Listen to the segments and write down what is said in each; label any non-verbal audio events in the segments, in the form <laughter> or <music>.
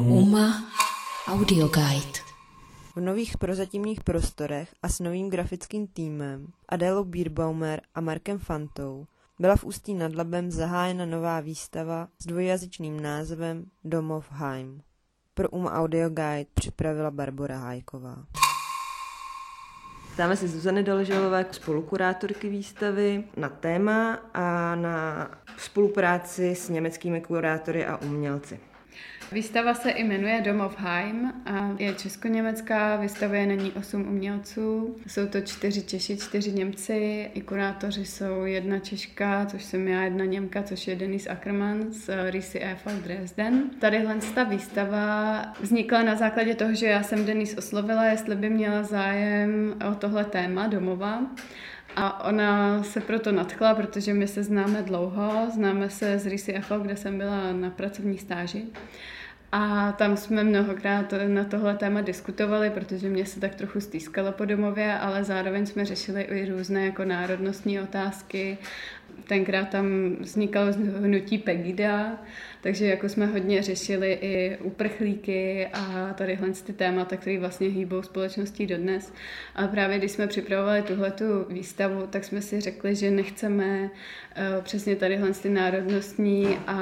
Uma Audio Guide. V nových prozatímních prostorech a s novým grafickým týmem Adélou Bierbaumer a Markem Fantou byla v Ústí nad Labem zahájena nová výstava s dvojjazyčným názvem Domov Heim. Pro Uma Audio Guide připravila Barbara Hájková. Dáme si Zuzany Doleželové, spolukurátorky výstavy, na téma a na spolupráci s německými kurátory a umělci. Výstava se jmenuje Domovheim a je česko-německá, vystavuje na ní osm umělců. Jsou to čtyři Češi, čtyři Němci, i kurátoři jsou jedna Češka, což jsem já, jedna Němka, což je Denis Ackermann z Risi Eiffel Dresden. Tadyhle ta výstava vznikla na základě toho, že já jsem Denis oslovila, jestli by měla zájem o tohle téma domova. A ona se proto nadchla, protože my se známe dlouho, známe se z Risi FO, kde jsem byla na pracovní stáži. A tam jsme mnohokrát na tohle téma diskutovali, protože mě se tak trochu stýskalo po domově, ale zároveň jsme řešili i různé jako národnostní otázky. Tenkrát tam vznikalo hnutí Pegida, takže jako jsme hodně řešili i uprchlíky a tadyhle ty témata, které vlastně hýbou společností dodnes. A právě když jsme připravovali tuhletu výstavu, tak jsme si řekli, že nechceme uh, přesně tadyhle ty národnostní a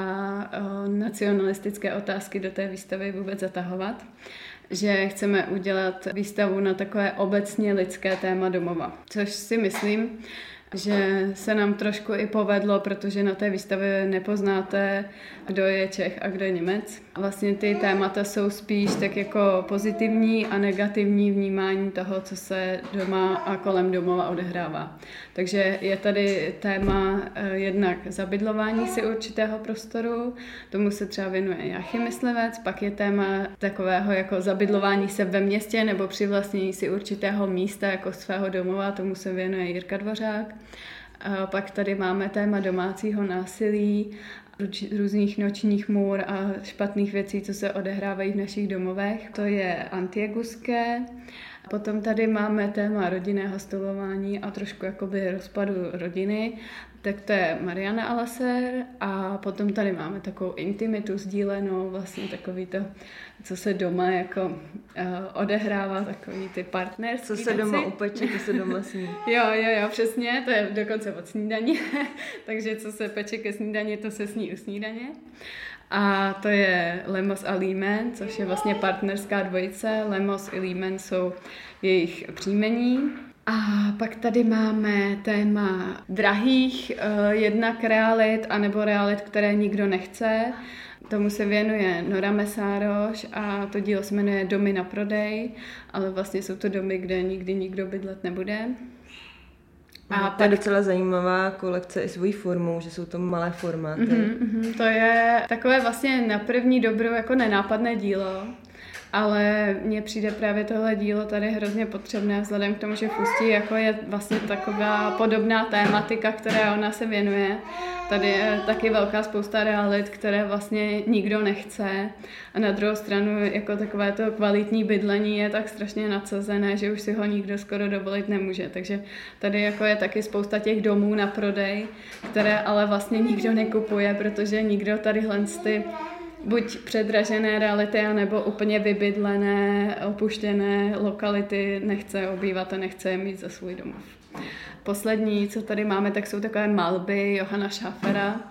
uh, nacionalistické otázky do té výstavy vůbec zatahovat že chceme udělat výstavu na takové obecně lidské téma domova. Což si myslím, že se nám trošku i povedlo, protože na té výstavě nepoznáte, kdo je Čech a kdo je Němec. Vlastně ty témata jsou spíš tak jako pozitivní a negativní vnímání toho, co se doma a kolem domova odehrává. Takže je tady téma eh, jednak zabydlování si určitého prostoru, tomu se třeba věnuje Jachy Myslivec, pak je téma takového jako zabydlování se ve městě nebo přivlastnění si určitého místa jako svého domova, tomu se věnuje Jirka Dvořák. Pak tady máme téma domácího násilí, různých nočních můr a špatných věcí, co se odehrávají v našich domovech. To je antieguské. Potom tady máme téma rodinného stolování a trošku jakoby rozpadu rodiny tak to je Mariana Alaser a potom tady máme takovou intimitu sdílenou, vlastně takový to, co se doma jako uh, odehrává, takový ty partnerské Co se doma upeče, to se doma sní. <laughs> jo, jo, jo, přesně, to je dokonce od snídaně, <laughs> takže co se peče ke snídaně, to se sní u snídaně. A to je Lemos a Límen, což je vlastně partnerská dvojice. Lemos i Límen jsou jejich příjmení. A pak tady máme téma drahých, eh, jednak realit, anebo realit, které nikdo nechce. Tomu se věnuje Nora Mesároš a to dílo se jmenuje Domy na prodej, ale vlastně jsou to domy, kde nikdy nikdo bydlet nebude. A to je docela zajímavá kolekce i svojí formou, že jsou to malé formáty. Mm-hmm, mm-hmm. To je takové vlastně na první dobrou jako nenápadné dílo, ale mně přijde právě tohle dílo tady hrozně potřebné, vzhledem k tomu, že Fustí jako je vlastně taková podobná tématika, které ona se věnuje. Tady je taky velká spousta realit, které vlastně nikdo nechce. A na druhou stranu jako takové to kvalitní bydlení je tak strašně nadsazené, že už si ho nikdo skoro dovolit nemůže. Takže tady jako je taky spousta těch domů na prodej, které ale vlastně nikdo nekupuje, protože nikdo tady ty buď předražené reality, anebo úplně vybydlené, opuštěné lokality nechce obývat a nechce je mít za svůj domov. Poslední, co tady máme, tak jsou takové malby Johana Schafera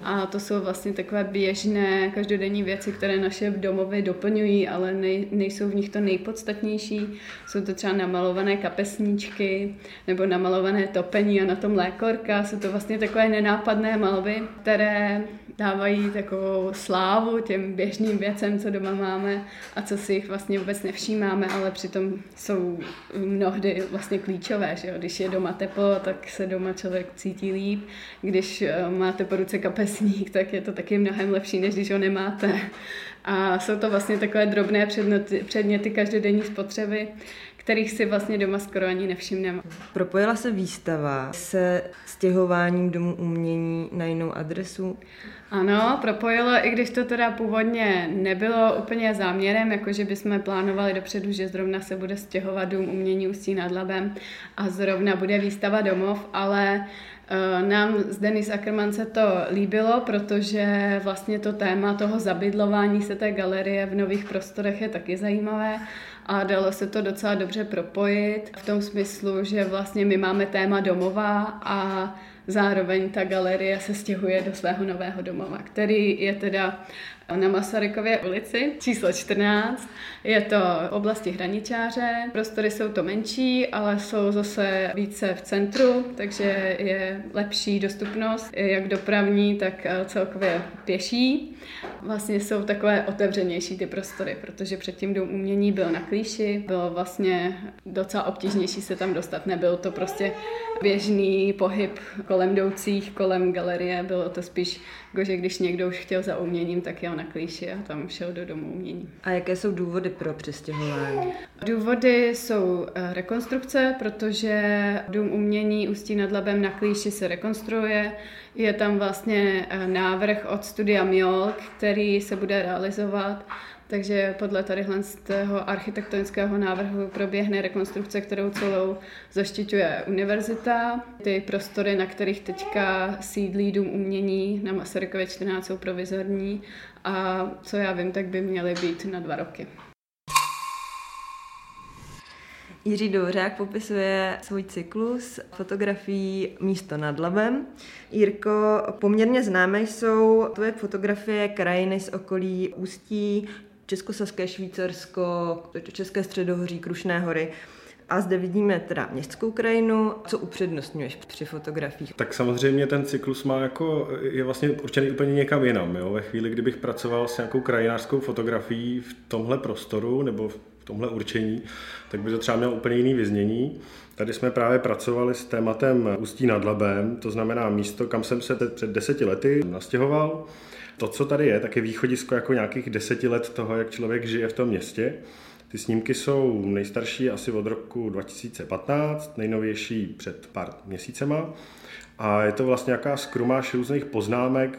a to jsou vlastně takové běžné každodenní věci, které naše domovy doplňují, ale nej, nejsou v nich to nejpodstatnější. Jsou to třeba namalované kapesníčky nebo namalované topení a na tom lékorka. Jsou to vlastně takové nenápadné malby, které dávají takovou slávu těm běžným věcem, co doma máme a co si jich vlastně vůbec nevšímáme, ale přitom jsou mnohdy vlastně klíčové. Že jo? Když je doma teplo, tak se doma člověk cítí líp. Když eh, máte po ruce kapesník, tak je to taky mnohem lepší, než když ho nemáte. A jsou to vlastně takové drobné předměty každodenní spotřeby, kterých si vlastně doma skoro ani nevšimneme. Propojila se výstava se stěhováním domů umění na jinou adresu? Ano, propojilo, i když to teda původně nebylo úplně záměrem, jakože bychom plánovali dopředu, že zrovna se bude stěhovat dům umění Ústí nad Labem a zrovna bude výstava domov, ale nám z Denis Ackerman se to líbilo, protože vlastně to téma toho zabydlování se té galerie v nových prostorech je taky zajímavé a dalo se to docela dobře propojit v tom smyslu, že vlastně my máme téma domova a zároveň ta galerie se stěhuje do svého nového domova, který je teda na Masarykově ulici, číslo 14. Je to v oblasti Hraničáře, prostory jsou to menší, ale jsou zase více v centru, takže je lepší dostupnost, jak dopravní, tak celkově pěší. Vlastně jsou takové otevřenější ty prostory, protože předtím dům umění byl na klíši, bylo vlastně docela obtížnější se tam dostat, nebyl to prostě běžný pohyb kolem jdoucích, kolem galerie, bylo to spíš, jako, že když někdo už chtěl za uměním, tak jel na klíši a tam šel do domu umění. A jaké jsou důvody pro přestěhování? Důvody jsou eh, rekonstrukce, protože dům umění Ústí nad Labem na klíši se rekonstruuje. Je tam vlastně eh, návrh od studia Miol, který se bude realizovat takže podle tadyhle z toho architektonického návrhu proběhne rekonstrukce, kterou celou zaštiťuje univerzita. Ty prostory, na kterých teďka sídlí dům umění na Masarykově 14 jsou provizorní a co já vím, tak by měly být na dva roky. Jiří Douřák popisuje svůj cyklus fotografií Místo nad Labem. Jirko, poměrně známé jsou tvoje fotografie krajiny z okolí Ústí, Českosaské Švýcarsko, České středohoří, Krušné hory. A zde vidíme teda městskou krajinu. Co upřednostňuješ při fotografiích? Tak samozřejmě ten cyklus má jako, je vlastně určený úplně někam jinam. Jo? Ve chvíli, kdybych pracoval s nějakou krajinářskou fotografií v tomhle prostoru nebo v tomhle určení, tak by to třeba mělo úplně jiný vyznění. Tady jsme právě pracovali s tématem Ústí nad Labem, to znamená místo, kam jsem se před deseti lety nastěhoval. To, co tady je, tak je východisko jako nějakých deseti let toho, jak člověk žije v tom městě. Ty snímky jsou nejstarší asi od roku 2015, nejnovější před pár měsícema. A je to vlastně nějaká skrumáš různých poznámek,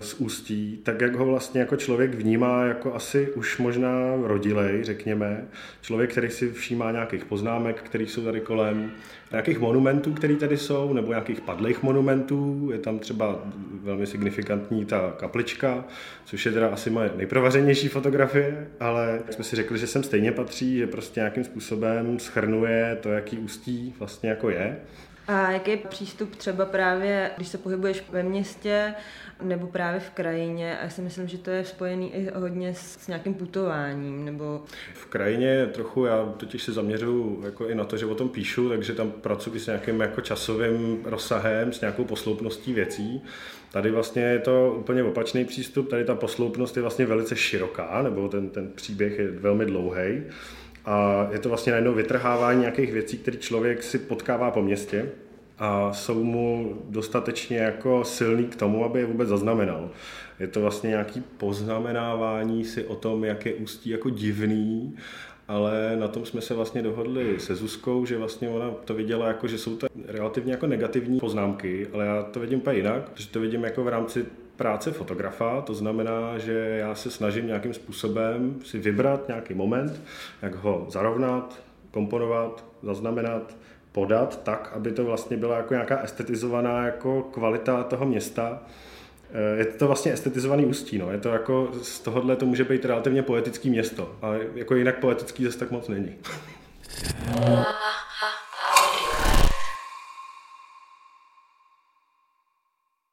z ústí, tak jak ho vlastně jako člověk vnímá jako asi už možná rodilej, řekněme. Člověk, který si všímá nějakých poznámek, které jsou tady kolem, nějakých monumentů, které tady jsou, nebo nějakých padlých monumentů. Je tam třeba velmi signifikantní ta kaplička, což je teda asi moje nejprovařenější fotografie, ale jsme si řekli, že sem stejně patří, že prostě nějakým způsobem schrnuje to, jaký ústí vlastně jako je. A jaký je přístup třeba právě, když se pohybuješ ve městě nebo právě v krajině? A já si myslím, že to je spojený i hodně s, s nějakým putováním. Nebo... V krajině trochu, já totiž se zaměřuju jako i na to, že o tom píšu, takže tam pracuji s nějakým jako časovým rozsahem, s nějakou posloupností věcí. Tady vlastně je to úplně opačný přístup, tady ta posloupnost je vlastně velice široká, nebo ten, ten příběh je velmi dlouhý. A je to vlastně najednou vytrhávání nějakých věcí, které člověk si potkává po městě a jsou mu dostatečně jako silný k tomu, aby je vůbec zaznamenal. Je to vlastně nějaký poznamenávání si o tom, jak je ústí jako divný, ale na tom jsme se vlastně dohodli se Zuzkou, že vlastně ona to viděla jako, že jsou to relativně jako negativní poznámky, ale já to vidím úplně jinak, protože to vidím jako v rámci práce fotografa, to znamená, že já se snažím nějakým způsobem si vybrat nějaký moment, jak ho zarovnat, komponovat, zaznamenat, podat tak, aby to vlastně byla jako nějaká estetizovaná jako kvalita toho města. Eh, je to vlastně estetizovaný ústí, no. je to jako z tohohle to může být relativně poetický město, ale jako jinak poetický zase tak moc není. <laughs>